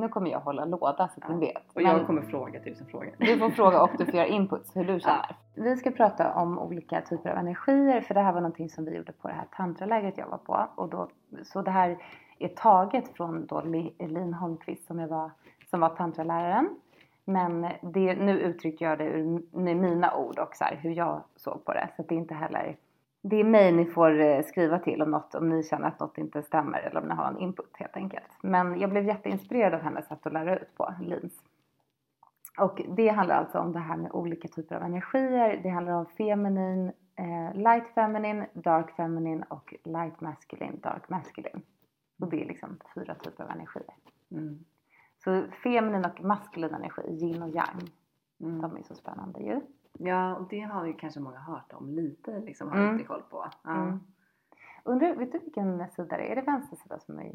nu kommer jag hålla låda så att Ja. ni vet. Och jag Men kommer fråga tusen frågor. Du får fråga och du får göra inputs hur du känner. Vi ska prata om olika typer av energier för det här var någonting som vi gjorde på det här tantralägret jag var på. Och då, så det här är taget från då Li- Lin Holmqvist som, jag var, som var tantraläraren. Men det, nu uttrycker jag det ur med mina ord och så här, hur jag såg på det. Så att det är inte heller... Det är mig ni får eh, skriva till om något, om ni känner att något inte stämmer eller om ni har en input helt enkelt. Men jag blev jätteinspirerad av hennes sätt att lära ut på, Lins. Och det handlar alltså om det här med olika typer av energier. Det handlar om feminin, eh, light feminine, dark feminine och light masculine, dark masculine. Och det är liksom fyra typer av energier. Mm. Så feminin och maskulin energi, yin och yang, Mm. de är så spännande ju. Ja, och det har ju kanske många hört om lite liksom, har Mm. lite koll på. Ja. Mm. Undrar, vet du vilken sida det är? Är det vänster sida som är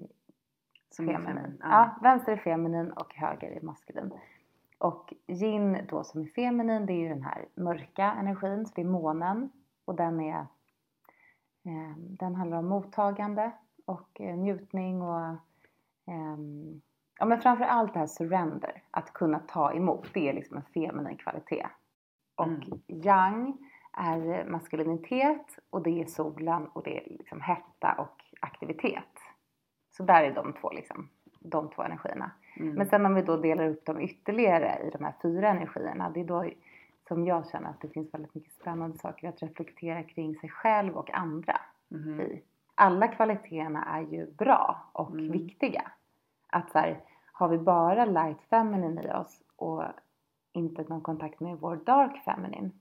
Som är feminin? feminin. Ja. vänster är feminin och höger är maskulin. Och yin då som är feminin, det är ju den här mörka energin, så det är månen. Och den är, eh, den handlar om mottagande och eh, njutning och ehm, ja men framför allt det här surrender, att kunna ta emot, det är liksom en feminin kvalitet. Och Mm. yang är maskulinitet och det är solen och det är liksom hetta och aktivitet. Så där är de två liksom, de två energierna. Mm. Men sen om vi då delar upp dem ytterligare i de här fyra energierna, det är då som jag känner att det finns väldigt mycket spännande saker att reflektera kring sig själv och andra Mhm. i. Alla kvaliteterna är ju bra och Mm. viktiga. Att så här, har vi bara light feminine i oss och inte någon kontakt med vår dark feminine.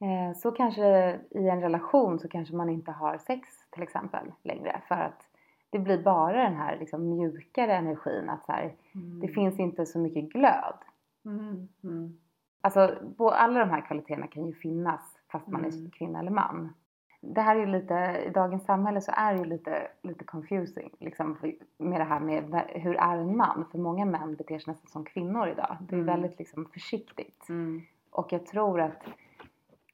Eh, så kanske i en relation så kanske man inte har sex till exempel längre för att det blir bara den här liksom mjukare energin att så här, Mm. det finns inte så mycket glöd. Mm. Mm. Alltså alla de här kvaliteterna kan ju finnas fast man Mm. är kvinna eller man. Det här är ju lite, i dagens samhälle så är det ju lite, lite confusing liksom med det här med hur är en man? För många män beter sig nästan som kvinnor idag. Det är Mm. väldigt liksom försiktigt. Mm. Och jag tror att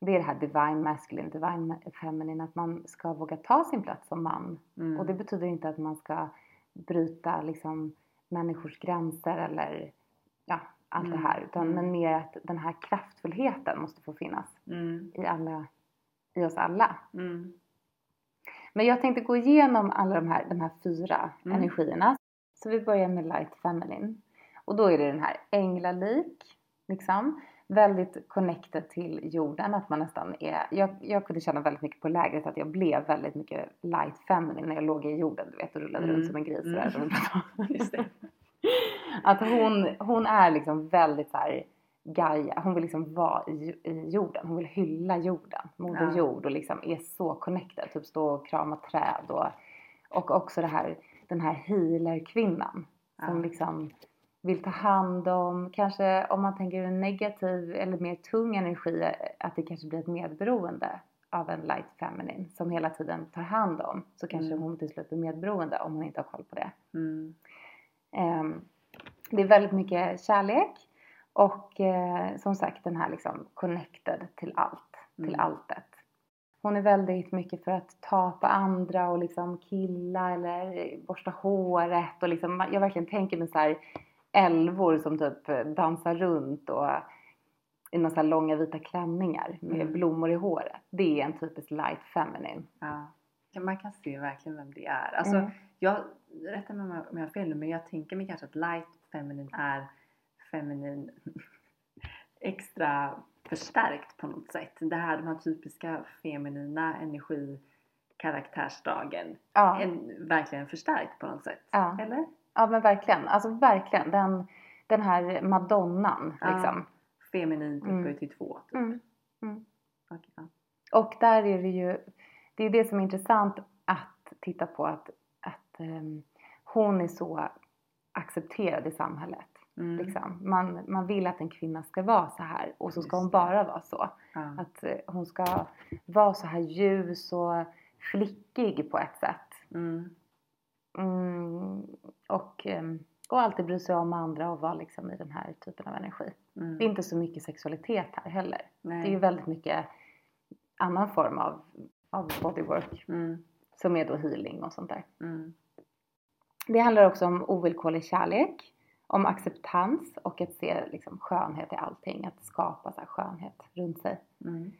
det är det här divine masculine, divine feminine, att man ska våga ta sin plats som man. Mm. Och det betyder inte att man ska bryta liksom människors gränser eller ja, allt Mm. det här. Utan, Mm. Men mer att den här kraftfullheten måste få finnas Mm. i, alla, i oss alla. Mm. Men jag tänkte gå igenom alla de här, de här fyra Mm. energierna. Så vi börjar med light feminine. Och då är det den här änglalik, liksom. Väldigt connected till jorden, att man nästan är... Jag, jag kunde känna väldigt mycket på lägret att jag blev väldigt mycket light feminine när jag låg i jorden, du vet, och rullade Mm. runt som en gris. Just det. Att hon, hon är liksom väldigt så här Gaia, hon vill liksom vara i, i jorden, hon vill hylla jorden, moder Ja. jord och liksom är så connected, typ stå och krama träd och, och också det här, den här healer-kvinnan som Ja. liksom vill ta hand om, kanske om man tänker en negativ eller mer tung energi, att det kanske blir ett medberoende av en light feminine som hela tiden tar hand om, så kanske Mm. hon till slut blir medberoende om hon inte har koll på det. Mm. Ehm, det är väldigt mycket kärlek och eh, som sagt den här liksom connected till allt, till Mm. alltet. Hon är väldigt mycket för att ta på andra och liksom killa eller borsta håret och liksom, jag verkligen tänker mig så här älvor som typ dansar runt och i några så här långa vita klänningar med Mm. blommor i håret. Det är en typisk light feminine. Ja. ja. Man kan se verkligen vem det är. Alltså, Mm. jag, rätta mig om jag- har fel nu, men jag tänker mig kanske att light feminine är feminin extra förstärkt på något sätt. Det här, de här typiska feminina energikaraktärsdragen. Ja. En, verkligen förstärkt på något sätt. Ja. Eller? Ja men verkligen, alltså verkligen den, den här madonnan Ja. liksom. Feminin Mm. upphöjt till två. Typ. Mm. Mm. Okej, ja. Och där är det ju, det är det som är intressant att titta på att, att ehm, hon är så accepterad i samhället. Mm. Liksom. Man, man vill att en kvinna ska vara så här och så ska hon bara vara så. Ja. Att eh, hon ska vara så här ljus och flickig på ett sätt. Mm. Mm, och, ehm, och alltid bry sig om andra och vara liksom i den här typen av energi. Mm. Det är inte så mycket sexualitet här heller. Nej. Det är ju väldigt mycket annan form av, av bodywork Mm. som är då healing och sånt där. Mm. Det handlar också om ovillkorlig kärlek, om acceptans och att se liksom, skönhet i allting. Att skapa så här, skönhet runt sig. Mm.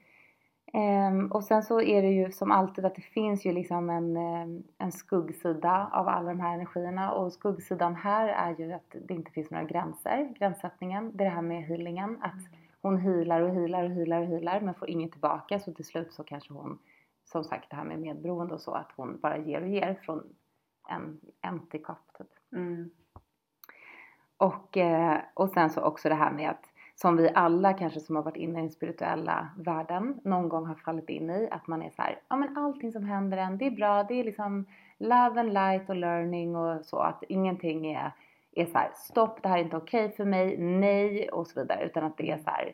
Ehm, och sen så är det ju som alltid att det finns ju liksom en, ehm, en skuggsida av alla de här energierna och skuggsidan här är ju att det inte finns några gränser, gränssättningen. Det är det här med healingen, att hon healar och healar och healar och healar men får inget tillbaka så till slut så kanske hon, som sagt det här med medberoende och så, att hon bara ger och ger från en empty cup typ. Mm. Och, eh, och sen så också det här med att som vi alla kanske som har varit inne i den spirituella världen någon gång har fallit in i att man är så här, ja men allting som händer en, det är bra, det är liksom love and light och learning och så att ingenting är, är så här, stopp, det här är inte okej okay för mig, nej och så vidare utan att det är så här,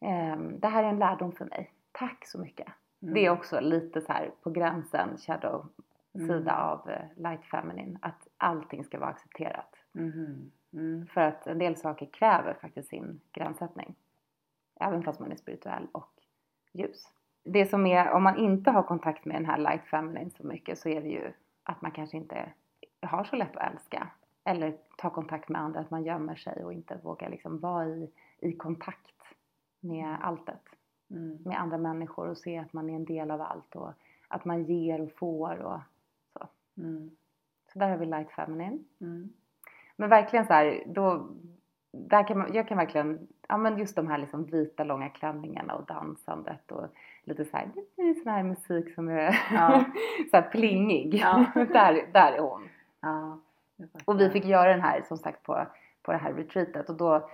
ehm, det här är en lärdom för mig, tack så mycket. Mm. Det är också lite så här på gränsen shadow sida Mm. av eh, light feminine, att allting ska vara accepterat. Mhm. Mm. För att en del saker kräver faktiskt sin gränssättning. Även fast man är spirituell och ljus. Det som är, om man inte har kontakt med den här light feminine så mycket så är det ju att man kanske inte har så lätt att älska. Eller ta kontakt med andra, att man gömmer sig och inte vågar liksom vara i, i kontakt med alltet. Mm. Med andra människor och se att man är en del av allt och att man ger och får och så. Mm. Så där har vi light feminine. Mm. Men verkligen så här, då, där kan man, jag kan verkligen, ja men just de här liksom vita långa klänningarna och dansandet och lite så här, det är sån här musik som är Ja. så här plingig. Ja. där, där är hon. Ja. Och vi fick göra den här som sagt på, på det här retreatet och då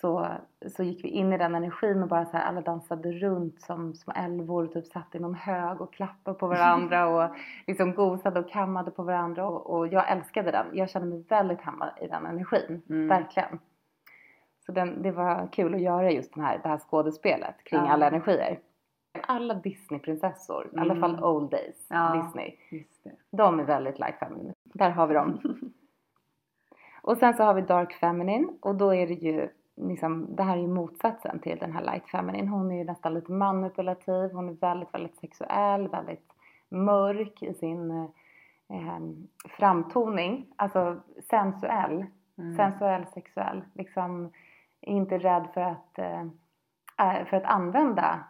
så, så gick vi in i den energin och bara så här, alla dansade runt som små älvor och typ satt i någon hög och klappade på varandra och liksom gosade och kammade på varandra och, och jag älskade den. Jag kände mig väldigt hemma i den energin, Mm. verkligen. Så den, det var kul att göra just den här, det här skådespelet kring Ja. alla energier. Alla Disneyprinsessor, i alla Mm. fall old days Ja. Disney, de är väldigt light feminine. Där har vi dem. Och sen så har vi dark feminine och då är det ju liksom, det här är ju motsatsen till den här light feminine. Hon är ju nästan lite manipulativ, hon är väldigt, väldigt sexuell, väldigt mörk i sin eh, framtoning. Alltså sensuell, Mm. sensuell, sexuell. Liksom inte rädd för att, eh, äh, för att använda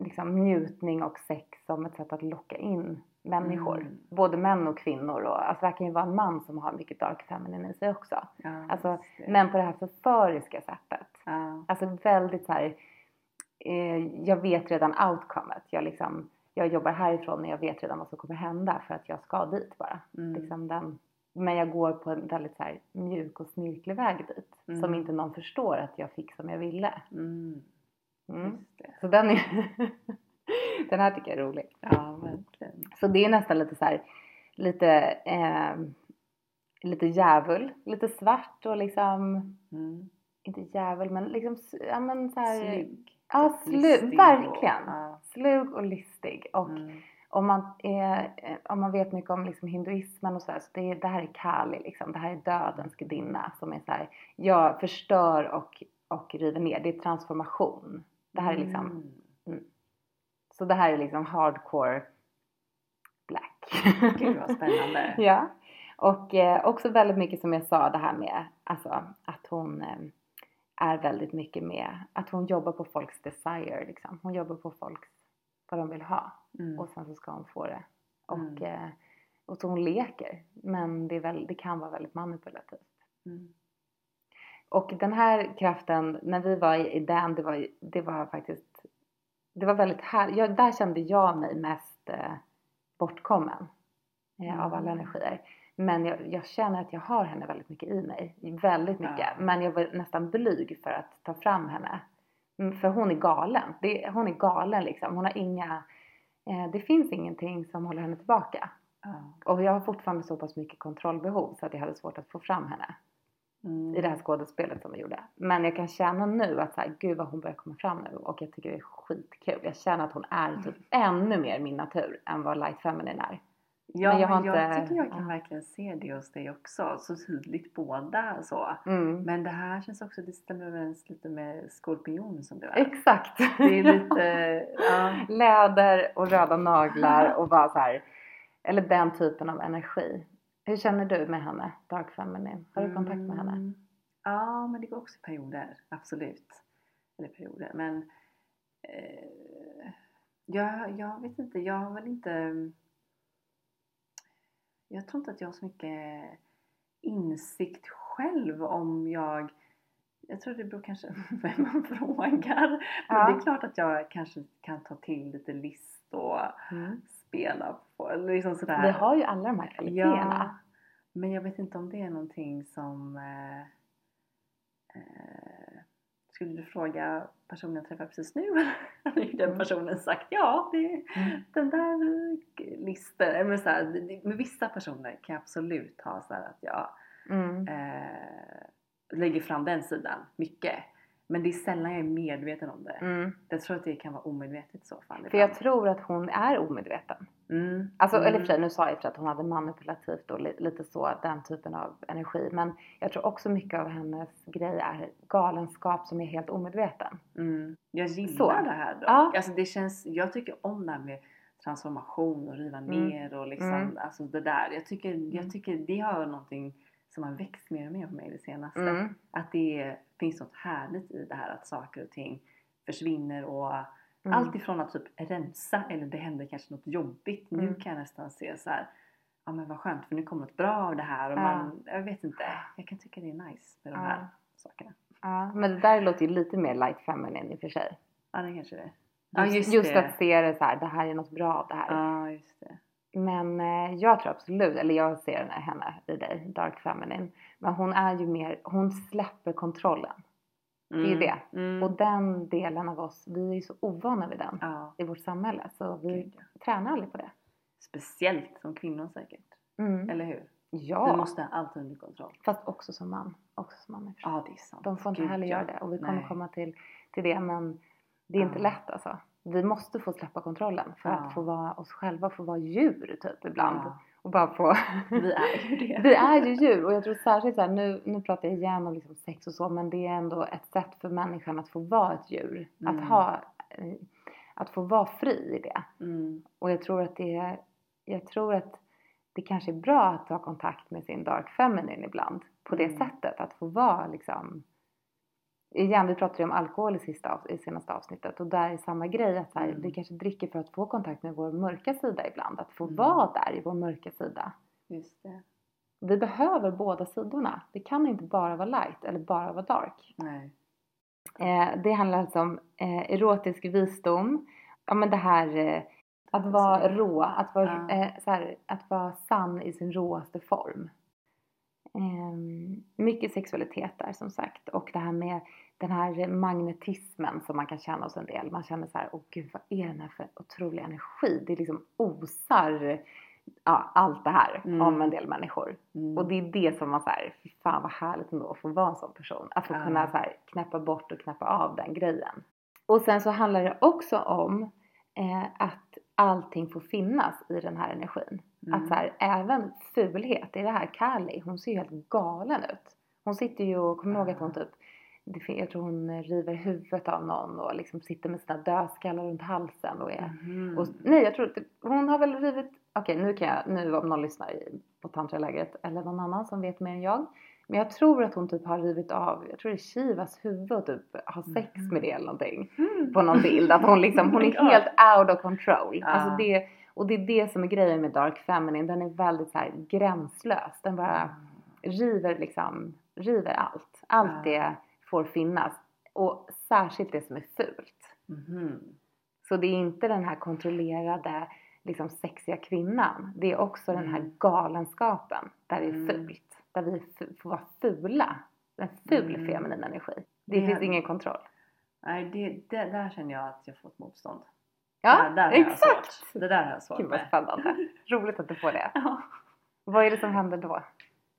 liksom, njutning och sex som ett sätt att locka in människor. Mm. Både män och kvinnor. Och, alltså det kan ju vara en man som har mycket dark feminine i sig också. Ja, Alltså, men på det här förföriska sättet. Ja. Alltså väldigt så här, eh, jag vet redan outcomet. Jag, liksom, jag jobbar härifrån men jag vet redan vad som kommer hända för att jag ska dit bara. Mm. Liksom den, men jag går på en väldigt så här, mjuk och snirklig väg dit. Som Mm. inte någon förstår att jag fick som jag ville. Mm. Mm. Så den, är den här tycker jag är rolig. Ja, verkligen. Så det är nästan lite så här, lite, eh, lite djävul, lite svart och liksom, Mm. inte djävul men liksom, ja men så här, Slug. Ja, Typ slu, verkligen. och- Ja. Slug och listig. Och Mm. om, man är, om man vet mycket om liksom hinduismen och sådär, så det, det här är Kali liksom, det här är dödens gudinna som är så här, jag förstör och, och river ner, det är transformation. Det här är liksom, Mm. Så det här är liksom hardcore black. Gud vad spännande. ja. Och eh, också väldigt mycket som jag sa det här med alltså, att hon eh, är väldigt mycket med att hon jobbar på folks desire liksom. Hon jobbar på folks vad de vill ha Mm. och sen så ska hon få det. Och, Mm. eh, och så hon leker men det, väl, det kan vara väldigt manipulativt. Mm. Och den här kraften, när vi var i, i den, det var, det var faktiskt, det var väldigt härligt. Jag, där kände jag mig mest eh, bortkommen eh, av alla Mm. energier. Men jag, jag känner att jag har henne väldigt mycket i mig. Väldigt mycket. Ja. Men jag var nästan blyg för att ta fram henne. Mm, För hon är galen. Det, hon är galen liksom. Hon har inga, eh, det finns ingenting som håller henne tillbaka. Ja. Och jag har fortfarande så pass mycket kontrollbehov så att jag hade svårt att få fram henne Mm. i det här skådespelet som vi gjorde. Men jag kan känna nu att så här, gud vad hon börjar komma fram nu och jag tycker det är skitkul. Jag känner att hon är typ ännu mer min natur än vad Light Feminine är. Ja, Men jag men jag, inte- tycker jag kan verkligen se det hos dig också. Så tydligt båda så. Mm. Men det här känns också, det stämmer överens lite med skorpion som du är. Exakt! Det är lite, ja. Läder och röda naglar och bara så här, eller den typen av energi. Hur känner du med henne, Dark Feminine? Har du kontakt med henne? Mm. Ja, men det går också perioder, absolut. Eller perioder, men eh, jag, jag vet inte, jag har väl inte jag tror inte att jag har så mycket insikt själv om jag jag tror det beror kanske på vem man frågar. Men Ja. det är klart att jag kanske kan ta till lite list och Mm. spela liksom sådär. Vi har ju alla de här kvaliteterna. Ja, men jag vet inte om det är någonting som... Eh, eh, skulle du fråga personen jag träffar precis nu? Hade ju den Mm. personen sagt ja, det, Mm. den där listan. Men så här, med vissa personer kan jag absolut ha så att jag Mm. eh, lägger fram den sidan mycket. Men det är sällan jag är medveten om det. Mm. Jag tror att det kan vara omedvetet i så fall. För jag tror att hon är omedveten. Mm. Alltså, mm. eller för sig, nu sa jag för att hon hade manipulativt och li- lite så, den typen av energi. Men jag tror också mycket av hennes grej är galenskap som är helt omedveten. Mm. Jag gillar Så. det här dock. Ja. Alltså det känns, jag tycker om det här med transformation och riva Mm. ner och liksom, Mm. alltså det där. Jag tycker, Mm. jag tycker det har någonting som har växt mer och mer på mig det senaste. Mm. Att det finns något härligt i det här att saker och ting försvinner och Mm. allt ifrån att typ rensa eller det händer kanske något jobbigt. Nu Mm. kan jag nästan se så här. Ja men vad skönt för nu kommer något bra av det här och Ja. man, jag vet inte. Jag kan tycka det är nice med de Ja. här sakerna. Ja, men det där låter ju lite mer light feminine i och för sig. Ja det kanske det. Ja Just, just, att se det så här, det här är något bra av det här. Ja just det. Men eh, jag tror absolut, eller jag ser henne, henne i dig, Dark Feminine. Men hon är ju mer, hon släpper kontrollen. Är ju det. Mm. Och den delen av oss, vi är ju så ovana vid den ja, i vårt samhälle. Så vi gud, ja. tränar aldrig på det. Speciellt som kvinnor säkert. Mm. Eller hur? Ja, Vi måste ha allt under kontroll. fast också som man. Också som man. Ja det är sant. De får inte Gud, heller göra det. Och vi kommer Nej. komma till, till det. Men det är inte lätt alltså. Vi måste få släppa kontrollen för Ja. att få vara oss själva, få vara djur typ ibland. Och bara få... vi är ju det. Vi är ju djur och jag tror särskilt så här, nu, nu pratar jag igen om liksom sex och så men det är ändå ett sätt för människan att få vara ett djur. Mm. Att ha, eh, att få vara fri i det. Mm. Och jag tror att det jag tror att det kanske är bra att ta kontakt med sin dark feminine ibland. På det Mm. sättet, att få vara liksom Igen, vi pratade ju om alkohol i, sista, i senaste avsnittet och där är samma grej att här, Mm. vi kanske dricker för att få kontakt med vår mörka sida ibland. Att få Mm. vara där i vår mörka sida. Just det. Vi behöver båda sidorna. Det kan inte bara vara light eller bara vara dark. Nej. Eh, det handlar alltså om eh, erotisk visdom. Ja men det här eh, att vara rå, att vara, Ja. eh, så här, att vara sann i sin råaste form. Eh, mycket sexualitet där som sagt och det här med den här magnetismen som man kan känna hos en del. Man känner så här, åh gud vad är den här för otrolig energi? Det liksom osar ja, allt det här Mm. om en del människor. Mm. Och det är det som man såhär, fy fan vad härligt ändå att få vara en sån person. Att få Ja. kunna så här, knäppa bort och knäppa av den grejen. Och sen så handlar det också om eh, att allting får finnas i den här energin. Mm. Att så här, även fulhet, är det här Kali, hon ser ju helt galen ut. Hon sitter ju och, kommer ihåg att hon typ jag tror hon river huvudet av någon och liksom sitter med sina dödskallar runt halsen och är Mhm. och, nej, jag tror att hon har väl rivit... Okej, nu kan jag... Nu om någon lyssnar i- på tantralägret eller någon annan som vet mer än jag. Men jag tror att hon typ har rivit av, jag tror det är Shivas huvud och typ har sex Mhm. med det eller någonting. Mm. På någon bild. Att hon liksom, hon Oh my är helt out of control. Ja. Alltså det, och det är det som är grejen med Dark Feminine. Den är väldigt så här gränslös. Den bara river liksom, river allt. Allt Ja. det får finnas. Och särskilt det som är fult. Mhm. Så det är inte den här kontrollerade, liksom sexiga kvinnan. Det är också den här Mm. galenskapen där det är Mm. fult. Där vi får vara fula. En ful Mm. feminin energi. Det Det- finns ingen kontroll. Nej, det, det, där känner jag att jag fått motstånd. Ja, där, där exakt! Det där har jag svårt Gud vad med. spännande. Roligt att du får det. Ja. Vad är det som händer då?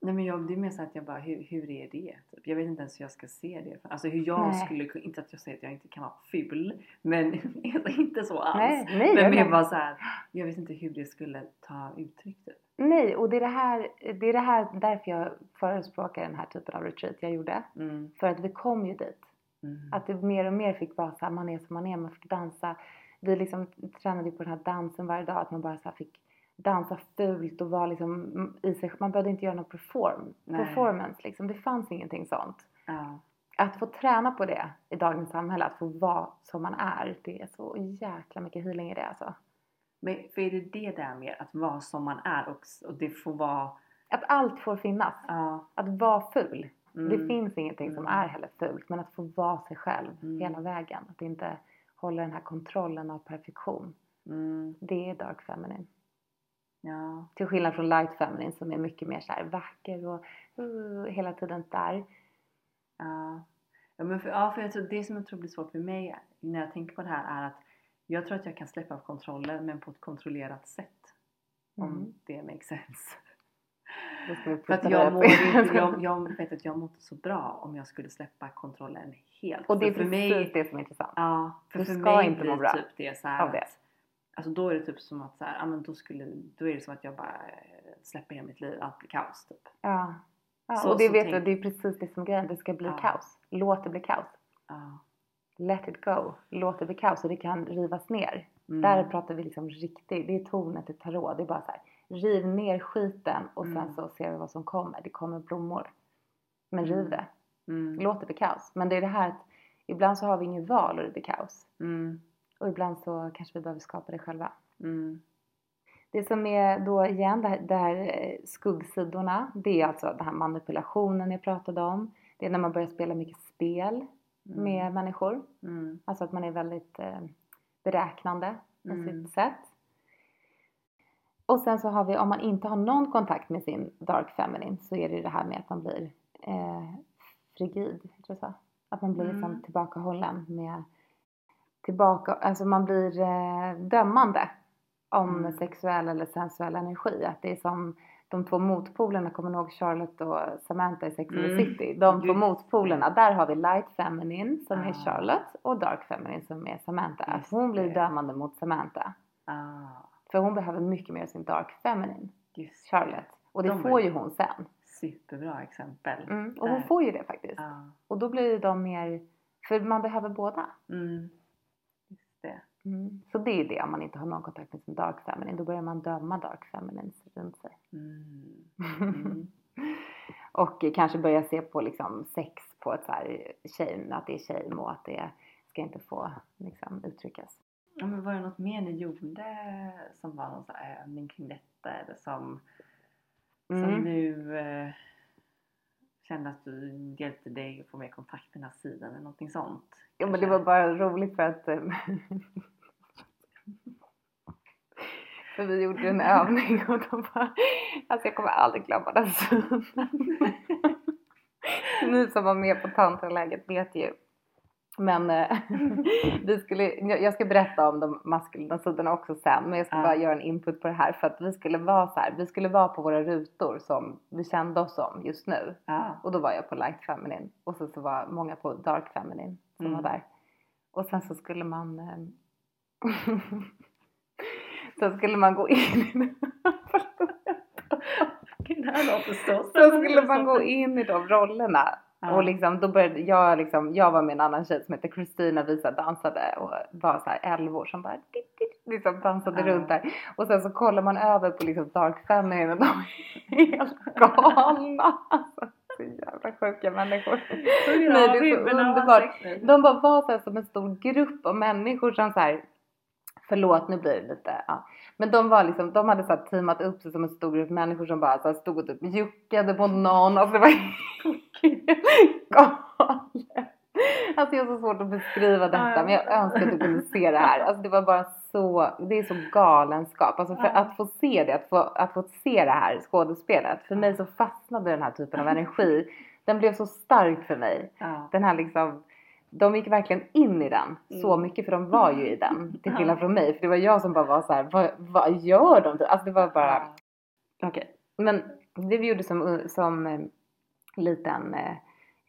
Nej men jag, det är mer så att jag bara, hur, hur är det? Typ. Jag vet inte ens hur jag ska se det. Alltså hur jag Nej. skulle inte att jag säger att jag inte kan vara ful. Men inte så alls. Nej, nej, men mer bara så här, jag vet inte hur det skulle ta uttryck typ. Nej, och det är det här, det är det här därför jag förespråkar den här typen av retreat jag gjorde. Mm. För att vi kom ju dit. Mm. Att det mer och mer fick vara så här, man är som man är, man fick dansa. Vi liksom tränade ju på den här dansen varje dag, att man bara så fick dansa fult och vara liksom i sig, man behövde inte göra någon perform, Nej. performance liksom. Det fanns ingenting sånt. Ja. Att få träna på det i dagens samhälle, att få vara som man är, det är så jäkla mycket healing i det alltså. Men för är det det där med att vara som man är och, och det får vara... Att allt får finnas. Ja. Att vara ful. Mm. Det finns ingenting som Mm. är heller fult, men att få vara sig själv Mm. hela vägen. Att inte hålla den här kontrollen av perfektion. Mm. Det är dark feminine. Ja. Till skillnad från light feminine som är mycket mer så vacker och uh, hela tiden där. Ja. Ja, men för, ja, för jag tror, det som jag tror blir svårt för mig när jag tänker på det här är att jag tror att jag kan släppa kontrollen men på ett kontrollerat sätt. Om Mm. det makes sense. För att jag, mår inte, jag, jag vet att jag mår inte så bra om jag skulle släppa kontrollen helt. Och det är för, precis mig, det som är intressant. Ja, för, Du för ska mig inte må bra typ det så här av det. att Alltså då är det typ som att så här, ja, men då, skulle, då är det som att jag bara eh, släpper hela mitt liv, allt blir kaos typ. Ja. ja Så- och det vet tänk- du, det är precis det som är grejen. Det ska bli Ja. kaos. Låt det bli kaos. Ja. Let it go. Låt det bli kaos och det kan rivas ner. Mm. Där pratar vi liksom riktigt, det är tonet i tarot. Det är bara så här, riv ner skiten och sen Mm. så ser vi vad som kommer. Det kommer blommor. Men riv Mm. det. Mm. Låt det bli kaos. Men det är det här att ibland så har vi inget val och det blir kaos. Mm. Och ibland så kanske vi behöver skapa det själva. Mm. Det som är då igen det här, det här eh, skuggsidorna. Det är alltså den här manipulationen jag pratade om. Det är när man börjar spela mycket spel Mm. med människor. Mm. Alltså att man är väldigt eh, beräknande på Mm. sitt sätt. Och sen så har vi, om man inte har någon kontakt med sin dark feminine så är det det här med att man blir eh, frigid, det så? Att man blir liksom Mm. tillbakahållen med tillbaka, alltså man blir eh, dömande om Mm. sexuell eller sensuell energi. Att det är som de två motpolerna, kommer ni ihåg Charlotte och Samantha i Sex and the Mm. City? De två motpolerna, där har vi light feminine som är Ah. Charlotte och dark feminine som är Samantha. Just hon blir det. dömande mot Samantha. Ah, För hon behöver mycket mer sin dark feminine, just Charlotte. Och det De får ju hon sen. Superbra exempel. Mm. Och hon Där. får ju det faktiskt. Ja. Och då blir de mer, för man behöver båda. Mm. Just det. Mm. Så det är det om man inte har någon kontakt med sin dark feminine. Då börjar man döma dark feminines runt sig. Mm. Mm. och kanske börja se på liksom sex på ett så här shame, att det är shame och att det ska inte få liksom uttryckas. Ja, men var det något mer ni gjorde som var någon övning kring detta eller som, som Mm. nu eh, kände att du hjälpte dig att få mer kontakt med den här sidan eller någonting sånt? Ja men det var bara roligt för att eh, För vi gjorde en övning och då bara, alltså jag kommer aldrig glömma den synen. Ni som var med på tantraläget vet ju. Men eh, vi skulle, jag ska berätta om de maskulina sidorna också sen men jag ska Ja. bara göra en input på det här för att vi skulle vara så här, vi skulle vara på våra rutor som vi kände oss som just nu. Ja. Och då var jag på light feminine och så, så var många på dark feminine som Mm. var där. Och sen så skulle man Sen skulle man gå in Så skulle man gå in i de rollerna. Ja. Och liksom, då började jag liksom, jag var med en annan tjej som heter Kristina, vi så här dansade och var så här 11 år som bara dit, dit, liksom dansade Ja. runt där. Och sen så kollar man över på liksom Dark Feminine och de är helt galna. Alltså, så jävla sjuka människor. Nej, det är så underbart. De bara var så som en stor grupp av människor som så här, förlåt nu blir det lite, ja. Men de var liksom, de hade så här teamat upp sig som en stor grupp människor som bara så här stod och typ juckade på någon. Alltså det var galet. Alltså jag har så svårt att beskriva detta men jag önskar att du kunde se det här. Alltså det var bara så, det är så galenskap. Alltså för att få se det, att få, att få se det här skådespelet. För mig så fastnade den här typen av energi. Den blev så stark för mig den här liksom de gick verkligen in i den så Mm. mycket för de var ju i den till skillnad från mig för det var jag som bara var så här, vad, vad gör de? Alltså det var bara okej. Men det vi gjorde som, som eh, liten eh,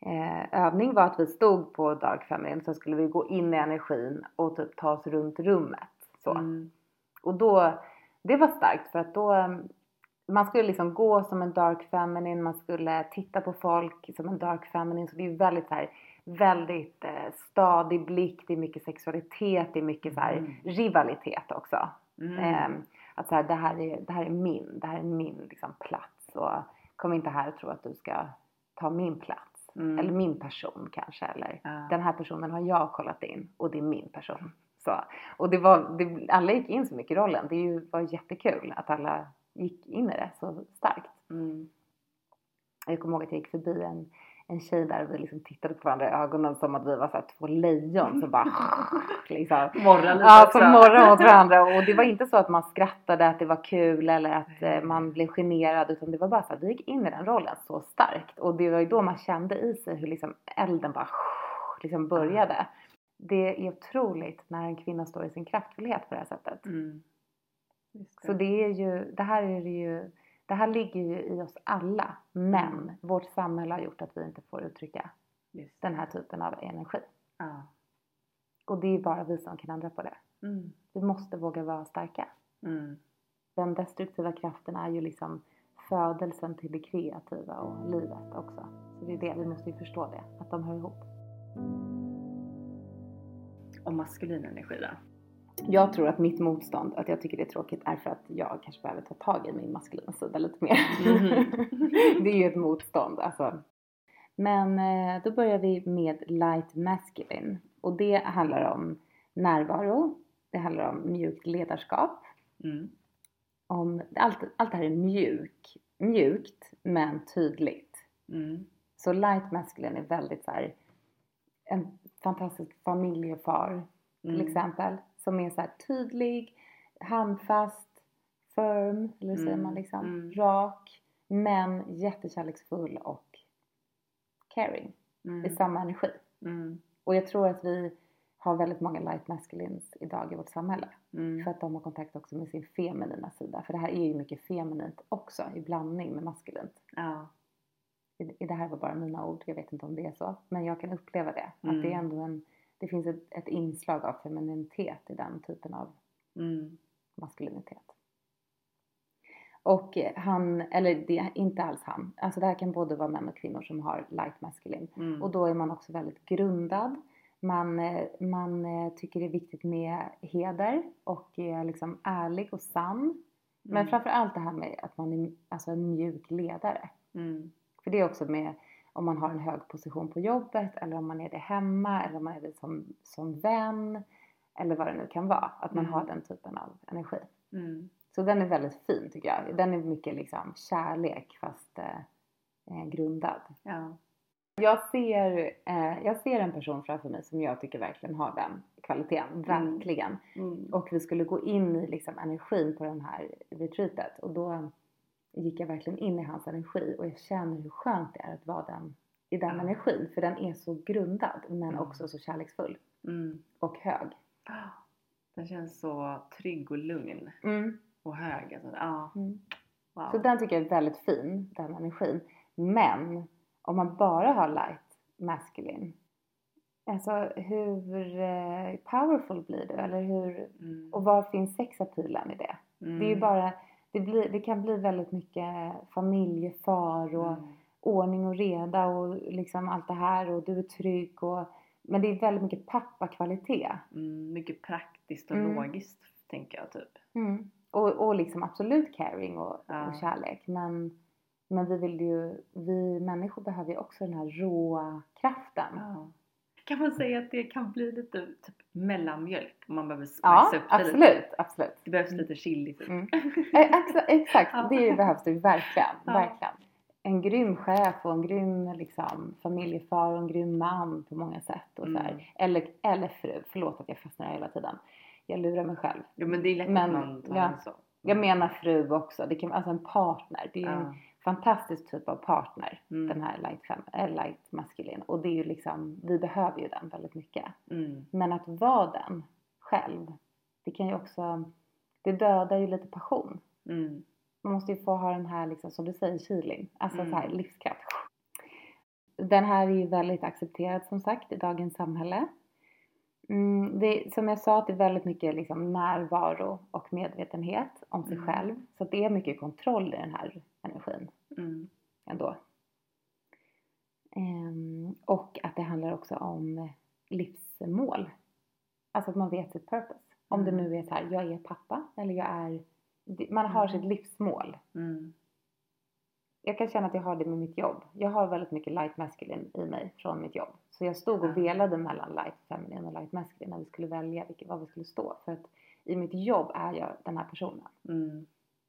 eh, övning var att vi stod på Dark Feminine så skulle vi gå in i energin och typ ta oss runt rummet så. Mm. Och då, det var starkt för att då eh, man skulle liksom gå som en dark feminine, man skulle titta på folk som en dark feminine. Så det är väldigt så här, väldigt eh, stadig blick, det är mycket sexualitet, det är mycket så här Mm. rivalitet också. Mm. Ehm, att så här, det, här är, det här är min, det här är min liksom, plats och kom inte här och tro att du ska ta min plats. Mm. Eller min person kanske. Eller Ja. den här personen har jag kollat in och det är min person. Så. Och det var, det, alla gick in så mycket i rollen. Det ju, var jättekul att alla gick in i det så starkt. Mm. Jag kommer ihåg att jag gick förbi en, en tjej där och vi liksom tittade på varandra i ögonen som att vi var så här två lejon som bara liksom Morra lite Ja, som morrade mot varandra. Och det var inte så att man skrattade att det var kul eller att eh, man blev generad. Utan det var bara så att vi gick in i den rollen så starkt. Och det var ju då man kände i sig hur liksom elden bara liksom började. Det är otroligt när en kvinna står i sin kraftfullhet på det här sättet. Mm. Så det är ju, det här är det ju, det här ligger ju i oss alla. Men Mm. vårt samhälle har gjort att vi inte får uttrycka Just. den här typen av energi. Ja. Och det är bara vi som kan ändra på det. Mm. Vi måste våga vara starka. Mm. Den destruktiva kraften är ju liksom födelsen till det kreativa och livet också. Så det är det, vi måste ju förstå det, att de hör ihop. Och maskulin energi då? Jag tror att mitt motstånd, att jag tycker det är tråkigt, är för att jag kanske behöver ta tag i min maskulina sida lite mer. Mhm. det är ju ett motstånd alltså. Men eh, då börjar vi med light masculine. Och det handlar om närvaro, det handlar om mjukt ledarskap, Mm. om, allt, allt det här är mjuk, mjukt men tydligt. Mm. Så light masculine är väldigt så här, en fantastisk familjefar till Mm. exempel. Som är så här tydlig, handfast, firm, eller säger Mm, man liksom, mm. rak. Men jättekärleksfull och caring i Mm. samma energi. Mm. Och jag tror att vi har väldigt många light masculines idag i vårt samhälle. Mm. För att de har kontakt också med sin feminina sida. För det här är ju mycket feminint också i blandning med maskulint. Ja. I- i- Det här var bara mina ord, jag vet inte om det är så. Men jag kan uppleva det. Mm. Att det är ändå en, det finns ett, ett inslag av femininitet i den typen av Mm. maskulinitet. Och eh, han, eller det inte alls han. Alltså det här kan både vara män och kvinnor som har light maskulin. Mm. Och då är man också väldigt grundad. Man, eh, man eh, tycker det är viktigt med heder och är liksom ärlig och sann. Men Mm. framför allt det här med att man är alltså en mjuk ledare. Mm. För det är också med om man har en hög position på jobbet eller om man är det hemma eller om man är det som, som vän. Eller vad det nu kan vara. Att man Mm. har den typen av energi. Mm. Så den är väldigt fin tycker jag. Den är mycket liksom kärlek fast eh, eh, grundad. Ja. Jag ser, eh, jag ser en person framför mig som jag tycker verkligen har den kvaliteten. Verkligen. Mm. Och vi skulle gå in i liksom energin på den här retreatet. Och då gick jag verkligen in i hans energi. Och jag känner hur skönt det är att vara den, i den Ja. energin. För den är så grundad men Mm. också så kärleksfull. Mm. Och hög. Den känns så trygg och lugn och hög. Alltså, ja. Mm. Wow. Så den tycker jag är väldigt fin, den energin. Men om man bara har light masculine. Alltså hur eh, powerful blir du? Eller hur, Mm. och var finns sexapilen i det? Mm. Det är ju bara, det, blir, det kan bli väldigt mycket familjefar och Mm. ordning och reda och liksom allt det här och du är trygg och men det är väldigt mycket pappakvalitet. Mm. Mycket praktiskt och Mm. logiskt tänker jag typ. Mm. Och, och liksom absolut caring och, Ja. och kärlek. Men, men vi vill ju, vi människor behöver ju också den här råa kraften. Ja. Kan man säga att det kan bli lite typ mellanmjölk om man behöver spice Ja, upp det lite? absolut, absolut. Det behövs lite chili typ. Mm. Eh, exa- Exakt, Ja. det behövs det verkligen. Ja. verkligen. En grym chef och en grym liksom, familjefar och en grym man på många sätt. Och så. Mm. Eller, eller fru, förlåt att jag fastnar hela tiden. Jag lurar mig själv. Jo men det är lätt Men, att man tar ja. så. Jag menar fru också, det kan, alltså en partner. Det är ju en Ja. Fantastisk typ av partner. Mm. Den här light, fem, äh, light maskulin. Och det är ju liksom, vi behöver ju den väldigt mycket. Mm. Men att vara den själv, det kan ju också, det dödar ju lite passion. Mm. Man måste ju få ha den här, liksom, som du säger, killing. Alltså Mm. så här, livskraft. Den här är ju väldigt accepterad som sagt i dagens samhälle. Mm, det, som jag sa, att det är väldigt mycket liksom, närvaro och medvetenhet om sig Mm. själv. Så det är mycket kontroll i den här energin Mm. ändå. Ehm, och att det handlar också om livsmål. Alltså att man vet sitt purpose. Om det Mm. nu är så här, jag är pappa eller jag är det- man har Mm. sitt livsmål. Mm. Jag kan känna att jag har det med mitt jobb. Jag har väldigt mycket light masculine i mig från mitt jobb. Så jag stod och velade mellan light feminine och light masculine när vi skulle välja vilket, vad vi skulle stå. För att i mitt jobb är jag den här personen. Mm.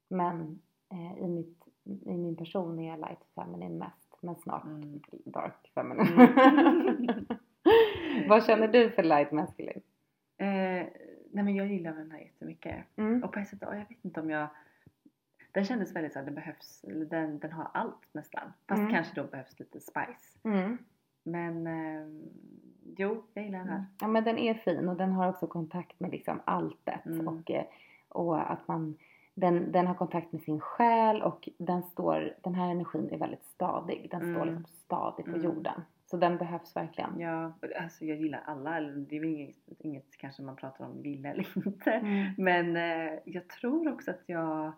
Men eh, i, mitt, i min person är jag light feminine mest. Men snart Mm. dark feminine. Mm. vad känner du för light masculine? Eh, nej men jag gillar den här jättemycket. Mm. Och på ett sätt, ja, jag vet inte om jag... Den kändes väldigt så att det behövs, den, den har allt nästan. Fast Mm. kanske då behövs lite spice. Mm. Men eh, jo, jag gillar den här. Ja men den är fin och den har också kontakt med liksom alltet Mm. och, eh, och att man den, den har kontakt med sin själ och den står, den här energin är väldigt stadig. Den står Mm. liksom stadig på Mm. jorden. Så den behövs verkligen. Ja, alltså jag gillar alla. Det är väl inget, inget kanske man pratar om gilla eller inte. Mm. Men eh, jag tror också att jag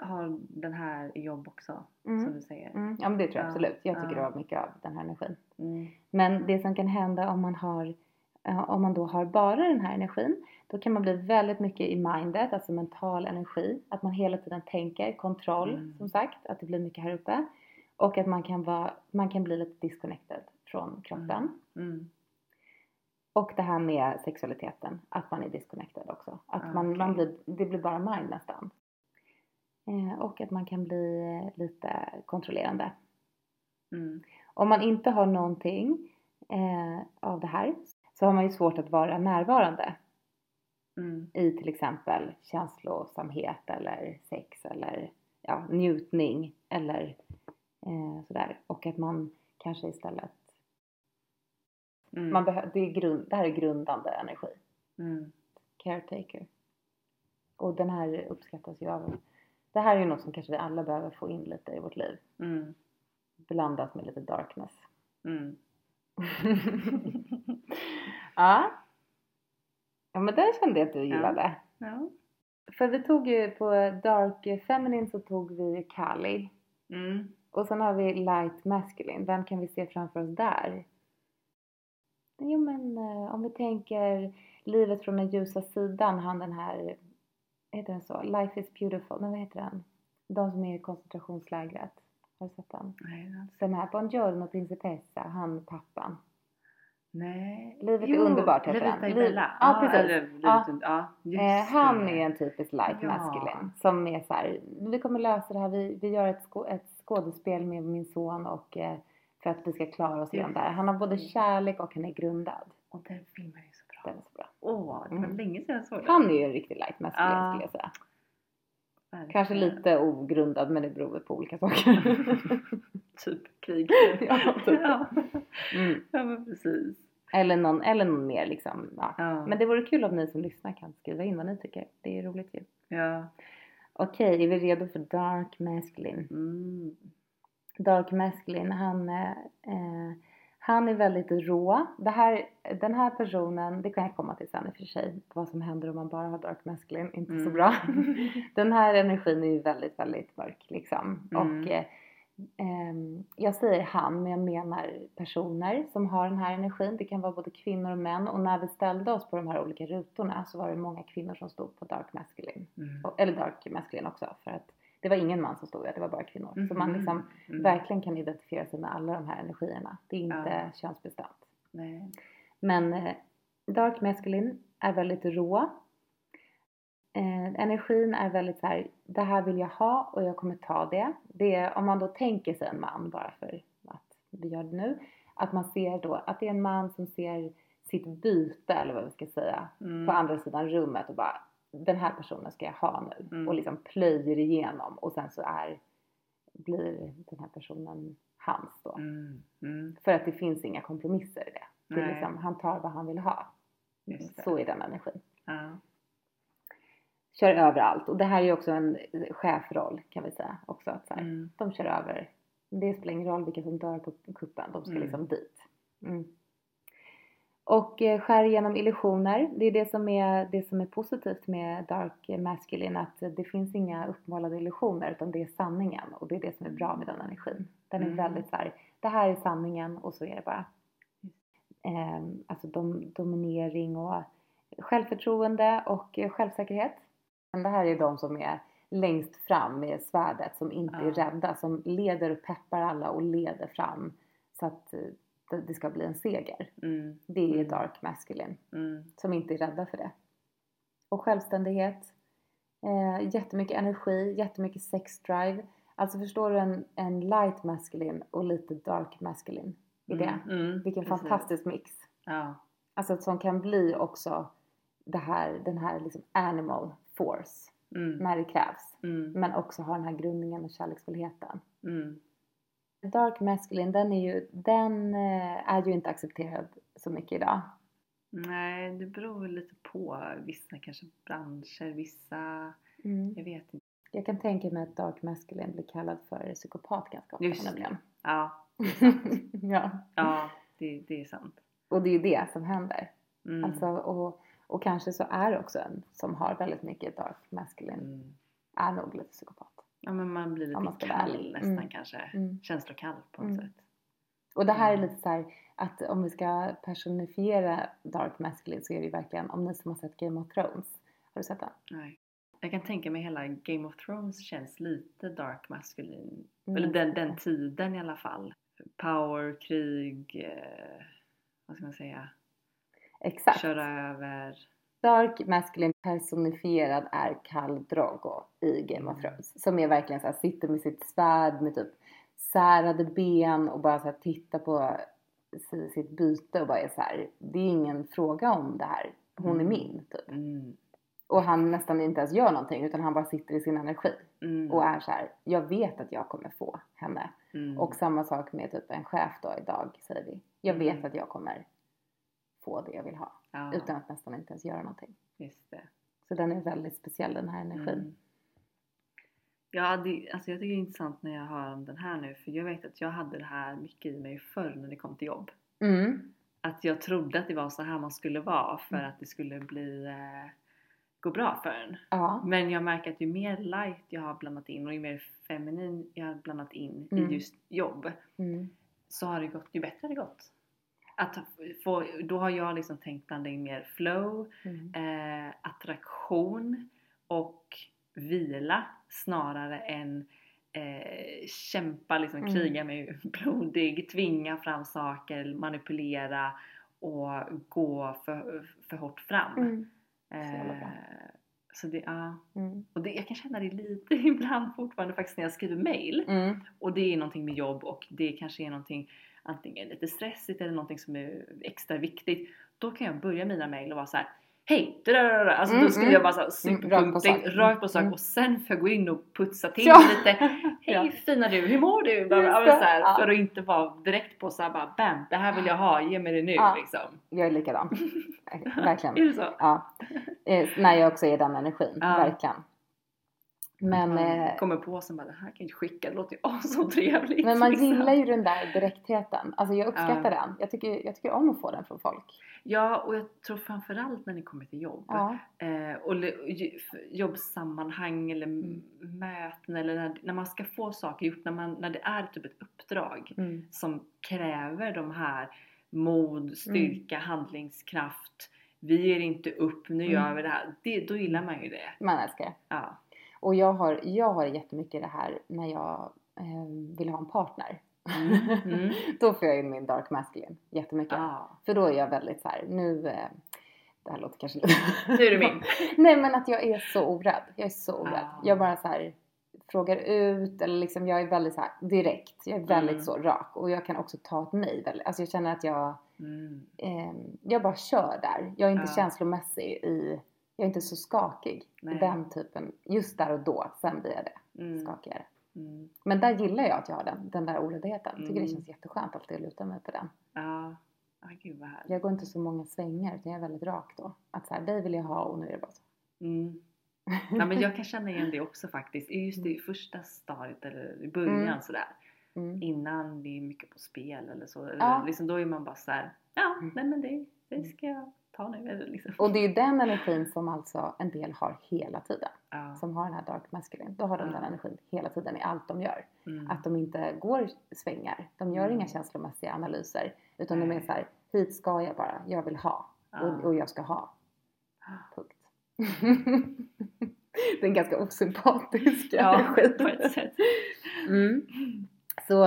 har den här i jobb också. Som Mm. du säger. Mm. Ja men det tror jag Ja, absolut. Jag tycker ja. det var mycket av den här energin. Mm. Men det som kan hända om man har om man då har bara den här energin då kan man bli väldigt mycket i mindet, alltså mental energi. Att man hela tiden tänker, kontroll Mm. som sagt, att det blir mycket här uppe. Och att man kan, vara, man kan bli lite disconnected från kroppen. Mm. Och det här med sexualiteten, att man är disconnected också. Att Ah, man, man blir, det blir bara mind nästan. Eh, och att man kan bli eh, lite kontrollerande. Mm. Om man inte har någonting eh, av det här så har man ju svårt att vara närvarande Mm. i till exempel känslosamhet eller sex eller ja, njutning eller eh, sådär. Och att man kanske istället, Mm. man behö- det, är grund, det här är grundande energi, Mm. caretaker. Och den här uppskattas ju av, det här är ju något som kanske vi alla behöver få in lite i vårt liv. Mm. Blandat med lite darkness. Ja. Ja men den kände jag att du Ja. gillade. Ja. För vi tog ju på Dark Feminine så tog vi Kali. Mm. Och sen har vi Light Masculine. Vem kan vi se framför oss där? Jo men eh, om vi tänker livet från den ljusa sidan. Han den här, heter den så? Life is beautiful. Nej vad heter den? De som är i koncentrationslägret. Har du sett den? Nej. Den här Buongiorno Principessa, han pappan. Nej. Livet är underbart heter Livet den. är Liv-. Ja, precis. Eller, livet Ja. ja. ja, Eh, han är en typisk light Ja. masculine som är så här, vi kommer lösa det här, vi, vi gör ett, skå, ett skådespel med min son och eh, för att vi ska klara oss igenom det här. Han har både kärlek och han är grundad. Och den filmen är så bra. Den är så bra. Åh, det var Mm. länge sedan jag såg den. Han är ju en riktig light masculine Ja. skulle jag säga. Verkligen. Kanske lite ogrundad men det beror på olika saker. typ krig. Ja, typ. ja. mm. ja, men precis. eller, någon, eller någon mer liksom. Ja. Ja. Men det vore kul om ni som lyssnar kan skriva in vad ni tycker. Det är roligt ju. ja. Okej, är vi redo för dark masculine? Mm. Dark Masculine, han, eh, han är väldigt rå. Det här, den här personen, det kan jag komma till sen i och för sig, vad som händer om man bara har Dark Masculine, inte så Mm. bra. den här energin är ju väldigt, väldigt mörk liksom. Mm. Och eh, ehm, jag säger han, men jag menar personer som har den här energin. Det kan vara både kvinnor och män. Och när vi ställde oss på de här olika rutorna så var det många kvinnor som stod på Dark Masculine. Mm. Och- Eller Dark Masculine också, för att det var ingen man som stod där, det var bara kvinnor. Så man liksom Mm. verkligen kan identifiera sig med alla de här energierna. Det är inte Ja. könsbestämt. Nej. Men eh, Dark Masculine är väldigt rå. Eh, energin är väldigt så här, det här vill jag ha och jag kommer ta det. det är, om man då tänker sig en man, bara för att vi gör det nu, att man ser då att det är en man som ser sitt byte, eller vad vi ska säga, Mm. på andra sidan rummet och bara den här personen ska jag ha nu Mm. och liksom plöjer igenom och sen så är blir den här personen hans då. Mm. Mm. För att det finns inga kompromisser i det. det är liksom, han tar vad han vill ha. Så är den energin. Ja. Kör över allt. Och det här är ju också en chefroll kan vi säga också. Att så här, Mm. De kör över. Det spelar ingen roll vilka som dör på kuppen. De ska Mm. liksom dit. Och eh, skär igenom illusioner. Det är det som är, det som är positivt med Dark Masculine. Att det finns inga uppmålade illusioner utan det är sanningen. Och det är det som är bra med den energin. Den är Mm. väldigt så här, det här är sanningen och så är det bara. Eh, alltså dom, dominering och självförtroende och självsäkerhet. Men det här är de som är längst fram med svärdet som inte är Ja. rädda, som leder och peppar alla och leder fram så att eh, det- ska bli en seger. Mm. Det är Mm. dark masculine, Mm. som inte är rädda för det. Och självständighet, eh, jättemycket energi, jättemycket sex drive. Alltså förstår du en, en light masculine och lite dark masculine i det? Mm. Mm. Vilken Precis. fantastisk mix. Ja. Alltså som kan bli också det här, den här liksom animal force Mm. när det krävs. Men också ha den här grundningen och kärleksfullheten. Mm. Dark masculine, den är ju, den eh, är ju inte accepterad så mycket idag. Nej, det beror väl lite på vissa kanske branscher, vissa, jag vet inte. Jag kan tänka mig att dark masculine blir kallad för psykopat ganska ofta Just nämligen. Ja, ja. ja det, det är sant. Och det är ju det som händer. Mm. Alltså, och, och kanske så är det också en som har väldigt mycket dark masculine, Mm. är nog lite psykopat. Ja, men man blir man lite vara kall nästan Mm. kanske. Mm. Känslokall på något Mm. sätt. Och det här är Mm. lite så här att om vi ska personifiera Dark Masculine så är det ju verkligen, om ni som har sett Game of Thrones, har du sett den? Nej. Jag kan tänka mig hela Game of Thrones känns lite dark maskulin. Mm. Eller den, den tiden i alla fall. Power, krig, eh, vad ska man säga? Exakt. Köra över. Dark Masculine personifierad är Khal Drogo i Game of Mm. Thrones. Som är verkligen så här, sitter med sitt svärd med typ särade ben och bara så här, tittar på si- sitt byte och bara är så här, det är ingen fråga om det här. Hon är Mm. min typ. Mm. Och han nästan inte ens gör någonting utan han bara sitter i sin energi. Mm. Och är så här, jag vet att jag kommer få henne. Mm. Och samma sak med typ en chef då idag säger vi. Jag vet Mm. att jag kommer få det jag vill ha. Ja, Utan att nästan inte ens göra någonting. just det. Så den är väldigt speciell den här energin. Mm. Ja, det, alltså jag tycker det är intressant när jag hör om den här nu för jag vet att jag hade det här mycket i mig förr när det kom till jobb. Mm. Att jag trodde att det var så här man skulle vara för Mm. att det skulle bli eh, gå bra för en. Ja. Men jag märker att ju mer light jag har blandat in och ju mer feminin jag har blandat in Mm. i just jobb Mm. så har det gått, ju bättre har det gått. Att få, då har jag liksom tänkt blanda in mer flow, Mm. eh, attraktion och vila snarare än eh, kämpa, liksom Mm. kriga mig blodig, tvinga fram saker, manipulera och gå för, för hårt fram. Mm. Eh, så det, ja. Mm. Och det, jag kan känna det lite ibland fortfarande faktiskt när jag skriver mail. Mm. Och det är någonting med jobb och det kanske är någonting antingen lite stressigt eller någonting som är extra viktigt. Då kan jag börja mina mail och vara så här. Hej! dadadada." Alltså Mm, då skriver mm. jag bara så här, Mm, rakt på sak. Mm. och sen får jag gå in och putsa till Ja. lite. Hej Ja. fina du, hur mår du? Det. så här, Ja. För att inte vara direkt på så här bara bam, det här vill jag ha, ge mig det nu Ja. liksom. Jag är likadan. Verkligen. Är det så? Ja. Eh, när jag också är den energin. Verkligen. Men, man eh, kommer på sen bara det här kan jag inte skicka, det låter ju så trevligt. men man liksom. gillar ju den där direktheten. Alltså jag uppskattar Ja. den. Jag tycker, jag tycker om att få den från folk. Ja, och jag tror framförallt när ni kommer till jobb. Ja. eh, och jobbsammanhang eller Mm. möten eller när, när man ska få saker gjort, när, man, när det är typ ett uppdrag Mm. som kräver de här mod, styrka, handlingskraft. Vi ger inte upp, nu Mm. gör vi det här. Det, då gillar man ju det. Man älskar det. Ja. Och jag har, jag har jättemycket det här när jag eh, vill ha en partner. Mm, mm. då får jag in min dark masculine jättemycket. ja. För då är jag väldigt så här, nu... Eh, det här låter kanske lite... Nu är du min. Nej men att jag är så orädd. Jag är så orädd. Ah. Jag bara så här frågar ut eller liksom jag är väldigt så här direkt. Jag är väldigt Mm. så rak och jag kan också ta ett nej. väldigt- Alltså jag känner att jag, Mm. eh, jag bara kör där. Jag är inte Ja. känslomässig i, jag är inte så skakig Nej. den typen. Just där och då, sen blir jag det. Mm. Skakigare. Mm. Men där gillar jag att jag har den, den där oräddheten. Tycker det Mm. känns jätteskönt alltid att luta mig på den. Ja. Ah, gud vad härligt. Jag går inte så många svängar utan jag är väldigt rak då. Att så här, dig vill jag ha och nu är det bara så. Mm. Ja, men jag kan känna igen det också faktiskt. Just i första stadiet eller i början Mm. sådär. Mm. Innan det är mycket på spel eller så. Ja. liksom, då är man bara så här. ja Mm. nej men det, det ska jag ta nu. Eller liksom. Och det är ju den energin som alltså en del har hela tiden. Ja. Som har den här dark masculine. Då har de Ja. den energin hela tiden i allt de gör. Mm. Att de inte går svängar. De gör Mm. inga känslomässiga analyser. Utan de är Nej. så här, hit ska jag bara. Jag vill ha. Ja. Och, och jag ska ha. Punkt. det är en ganska osympatisk Ja, energi. på ett sätt. Mm. Så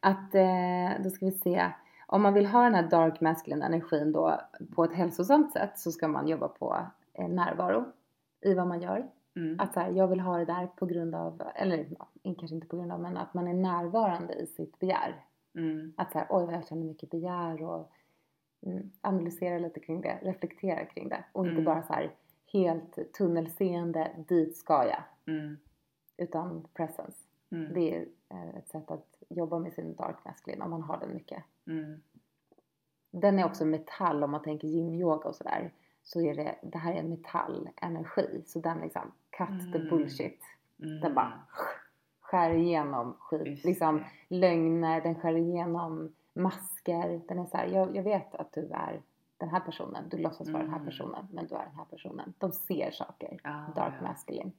att, eh, då ska vi se. Om man vill ha den här dark masculine energin då på ett hälsosamt sätt så ska man jobba på eh, närvaro i vad man gör. Mm. Att så här, jag vill ha det där på grund av, eller kanske inte på grund av, men att man är närvarande i sitt begär. Mm. Att så här, oj vad jag känner mycket begär och mm, analysera lite kring det, reflektera kring det och inte Mm. bara så här helt tunnelseende, dit ska jag. Mm. Utan presence. Mm. Det är eh, ett sätt att jobba med sin dark masculine om man har den mycket. Mm. Den är också metall om man tänker yin-yoga och sådär. Så är det, det här är en metallenergi. Så den liksom, cut the Mm. bullshit. Mm. Den bara skär igenom skit. Just Liksom det. lögner, den skär igenom masker. Den är så här, jag, jag vet att du är den här personen. Du låtsas vara den här Mm. personen, men du är den här personen. De ser saker. Ja, Dark ja. masculine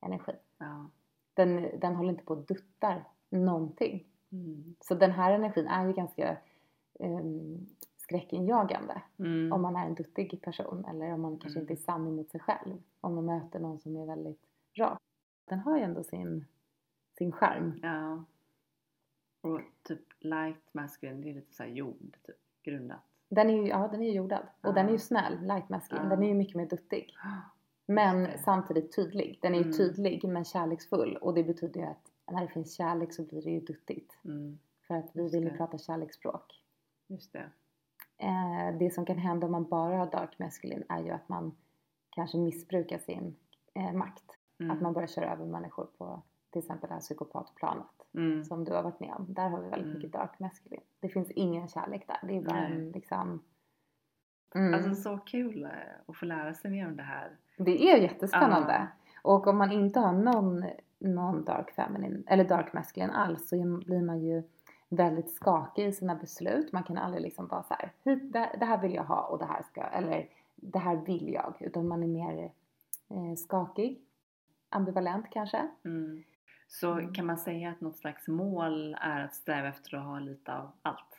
energi. Ja. Den, den håller inte på och duttar någonting. Mm. Så den här energin är ju ganska um, skräckinjagande. Mm. Om man är en duttig person eller om man kanske Mm. inte är sann emot sig själv. Om man möter någon som är väldigt rak. Den har ju ändå sin, sin charm. Ja. Och typ light masculine, det är lite såhär jord, typ grundat. Den är ju, ja, den är ju jordad. Och Ja. den är ju snäll, light masculine. Ja. Den är ju mycket mer duttig. Men samtidigt tydlig. Den är ju Mm. tydlig men kärleksfull. Och det betyder ju att när det finns kärlek så blir det ju duttigt. Mm. För att vi vill ju prata kärleksspråk. Just det. Eh, det som kan hända om man bara har dark masculine är ju att man kanske missbrukar sin eh, makt. Mm. Att man börjar köra över människor på till exempel det här psykopatplanet Mm. som du har varit med om. Där har vi väldigt Mm. mycket dark masculine. Det finns ingen kärlek där. Det är bara en liksom... Mm. Alltså så kul eh, att få lära sig mer om det här. det är jättespännande. Ja. Och om man inte har någon, någon dark feminine eller dark masculine alls så blir man ju väldigt skakig i sina beslut. Man kan aldrig liksom vara så här, "Hit, det, det här vill jag ha och det här ska, eller det här vill jag. Utan man är mer eh, skakig, ambivalent kanske. Mm. Så Mm. kan man säga att något slags mål är att sträva efter att ha lite av allt?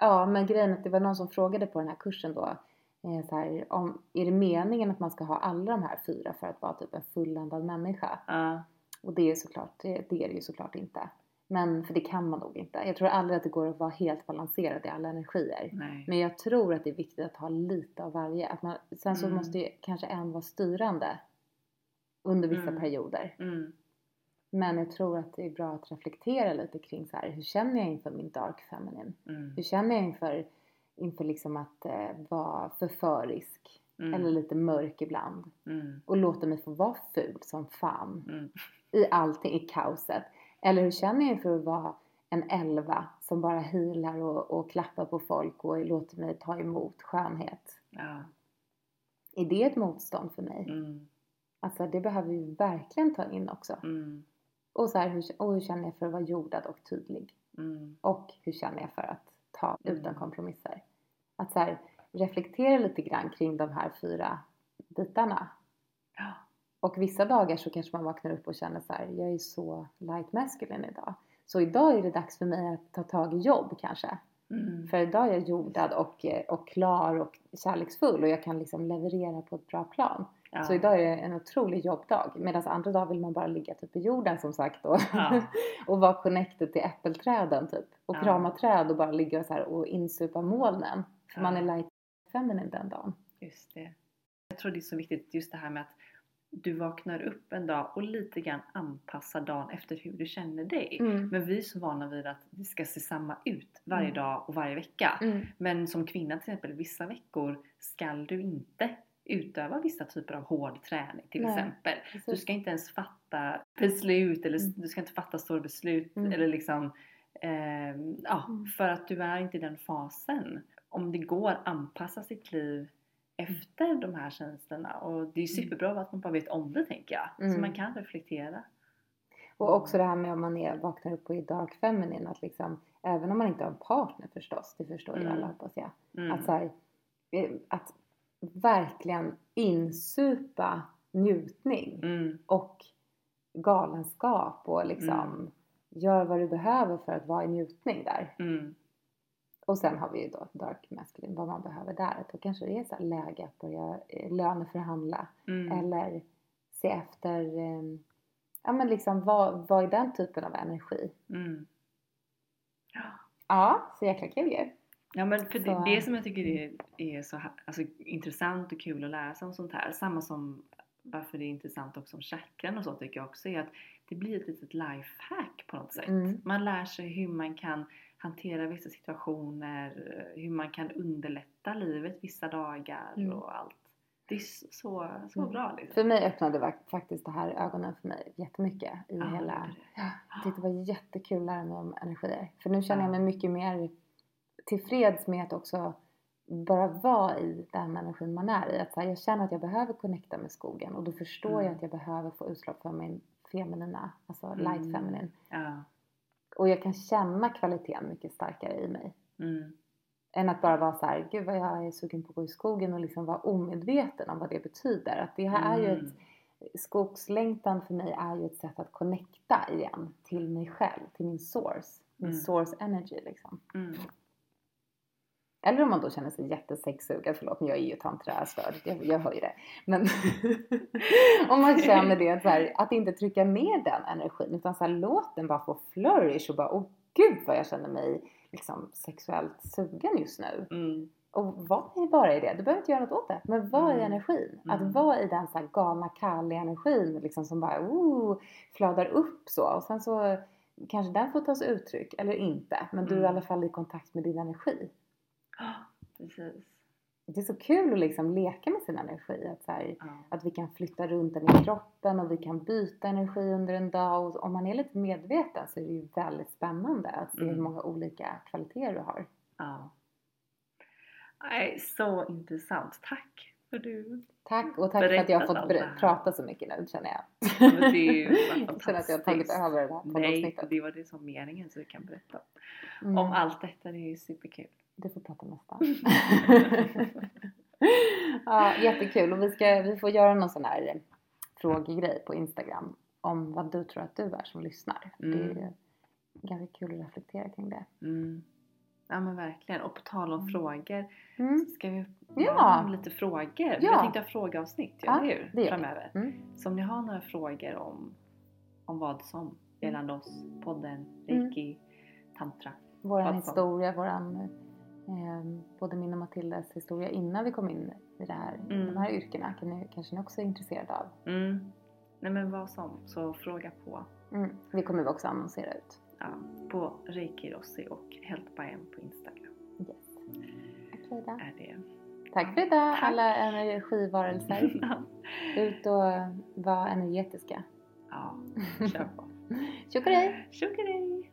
Ja, men grejen är att det var någon som frågade på den här kursen då. Eh, så här, om, är det meningen att man ska ha alla de här fyra för att vara typ en fulländad människa? Ja. Och det är såklart, det, det är det ju såklart inte. Men för det kan man nog inte. Jag tror aldrig att det går att vara helt balanserad i alla energier. Nej. Men jag tror att det är viktigt att ha lite av varje. Att man, sen så Mm. måste ju kanske en vara styrande under vissa Mm. perioder. Mm. Men jag tror att det är bra att reflektera lite kring så här, hur känner jag inför min dark feminine? Mm. Hur känner jag inför, inför liksom att eh, vara förförisk Mm. eller lite mörk ibland? Mm. Och låta mig få vara ful som fan Mm. i allting, i kaoset. Eller hur känner jag inför att vara en elva som bara healar och, och klappar på folk och låter mig ta emot skönhet? Ja. Är det ett motstånd för mig? Mm. Alltså det behöver vi verkligen ta in också. Mm. Och, så här, hur, och hur känner jag för att vara jordad och tydlig? Mm. Och hur känner jag för att ta Mm. utan kompromisser? Att så här, reflektera lite grann kring de här fyra bitarna. Ja. Och vissa dagar så kanske man vaknar upp och känner så här, jag är så light masculine idag. Så idag är det dags för mig att ta tag i jobb kanske. Mm. För idag är jag jordad och, eh, och klar och kärleksfull och jag kan liksom leverera på ett bra plan. Ja. Så idag är det en otrolig jobbdag. Medan andra dagar vill man bara ligga typ i jorden som sagt och, Ja. och vara connected till äppelträden typ. Och Ja. krama träd och bara ligga så och insupa molnen. För man är light feminine den dagen. Just det. Jag tror det är så viktigt just det här med att du vaknar upp en dag och lite grann anpassar dagen efter hur du känner dig. Mm. Men vi är så vana vid att det ska se samma ut varje Mm. dag och varje vecka. Mm. Men som kvinna till exempel, vissa veckor ska du inte utöva vissa typer av hård träning till Nej, exempel. precis. Du ska inte ens fatta beslut eller Mm. du ska inte fatta stora beslut Mm. eller liksom ehm, ja, Mm. för att du är inte i den fasen. Om det går, anpassa sitt liv efter de här tjänsterna och det är superbra att man bara vet om det tänker jag. Så Mm. man kan reflektera. Och också det här med om man är, vaknar upp och är dark feminine. Att liksom, även om man inte har en partner förstås. Det förstår ju Mm. alla hoppas jag. Mm. Att, så här, eh, att verkligen insupa njutning. Mm. och galenskap och liksom Mm. gör vad du behöver för att vara i njutning där. Mm. Och sen har vi ju då dark masculine, vad man behöver där. Då kanske det är så här läge att börja eh, löneförhandla Mm. eller se efter, eh, ja men liksom vad, vad är den typen av energi? Mm. Ja. Ja, så jäkla kul ju. Ja men för Så- det, det som jag tycker är, är så alltså, intressant och kul att lära sig om sånt här, samma som varför det är intressant också om chakran och så tycker jag också är att det blir ett litet lifehack på något sätt. Mm. Man lär sig hur man kan hantera vissa situationer, hur man kan underlätta livet vissa dagar Mm. och allt. Det är så, så, Mm. bra liksom. För mig öppnade faktiskt det här ögonen för mig jättemycket i Ja, hela... det. Ja, jag tyckte det var jättekul att lära mig om energier. För nu känner jag Ja. mig mycket mer tillfreds med att också bara vara i den energin man är i. Att här, jag känner att jag behöver connecta med skogen och då förstår jag Mm. att jag behöver få utlopp för min feminina, alltså Mm. light feminine. Ja. Och jag kan känna kvaliteten mycket starkare i mig. Mm. Än att bara vara så här, gud vad jag är sugen på att gå i skogen och liksom vara omedveten om vad det betyder. Att det här är ju Mm. ett, skogslängtan för mig är ju ett sätt att connecta igen till mig själv, till min source. Min Mm. source energy liksom. Mm. Eller om man då känner sig jättesexsugen, förlåt men jag är ju tantrastörd, jag, jag hör ju det. Men om man känner det, att, så här, att inte trycka ner den energin utan så här, låt den bara få flourish och bara åh gud vad jag känner mig liksom sexuellt sugen just nu. Mm. Och var bara i det, du behöver inte göra något åt det. Men var i Mm. energin. Mm. Att vara i den så här galna Kali energin liksom som bara oh, flödar upp så. Och sen så kanske den får ta sig uttryck eller inte. Men du är i Mm. alla fall i kontakt med din energi. Ja, Precis. Det är så kul att liksom leka med sin energi. Att, så här, Ja. att vi kan flytta runt den i kroppen och vi kan byta energi under en dag. Och om man är lite medveten så är det ju väldigt spännande att se Mm. hur många olika kvaliteter du har. Ja. Nej, så intressant. Tack för du. Tack och tack för att jag har fått prata så mycket nu känner jag. Men det är ju Jag känner att jag har tagit över det här Nej, det var det som meningen så vi kan berätta Mm. om allt detta. Det är ju superkul. Du får prata nästa. ja, jättekul och vi, ska, vi får göra någon sån här frågegrej på Instagram om vad du tror att du är som lyssnar. Det är Mm. ganska kul att reflektera kring det. Mm. Ja men verkligen. Och på tal om frågor. Mm. Ska vi Ja. lite frågor? Ja. Jag tänkte ha frågeavsnitt, ja, Ja, det gör. Framöver. Mm. Så om ni har några frågor om, om vad som gällande oss, podden, reiki, tantra. Våran historia, våran, både min och Matildas historia innan vi kom in i det här, Mm. de här yrkena kan ni, kanske ni också är intresserade av. Mm. Nej men vad som, så fråga på. Mm. Det kommer vi också annonsera ut. Ja, på Reiki Rossi och Helt by M på Instagram Yes. Okej då. är det. Tack för idag Tack. alla energivarelser. Ut och var energetiska. ja, kör på. Tjock och hej! Tjockadej!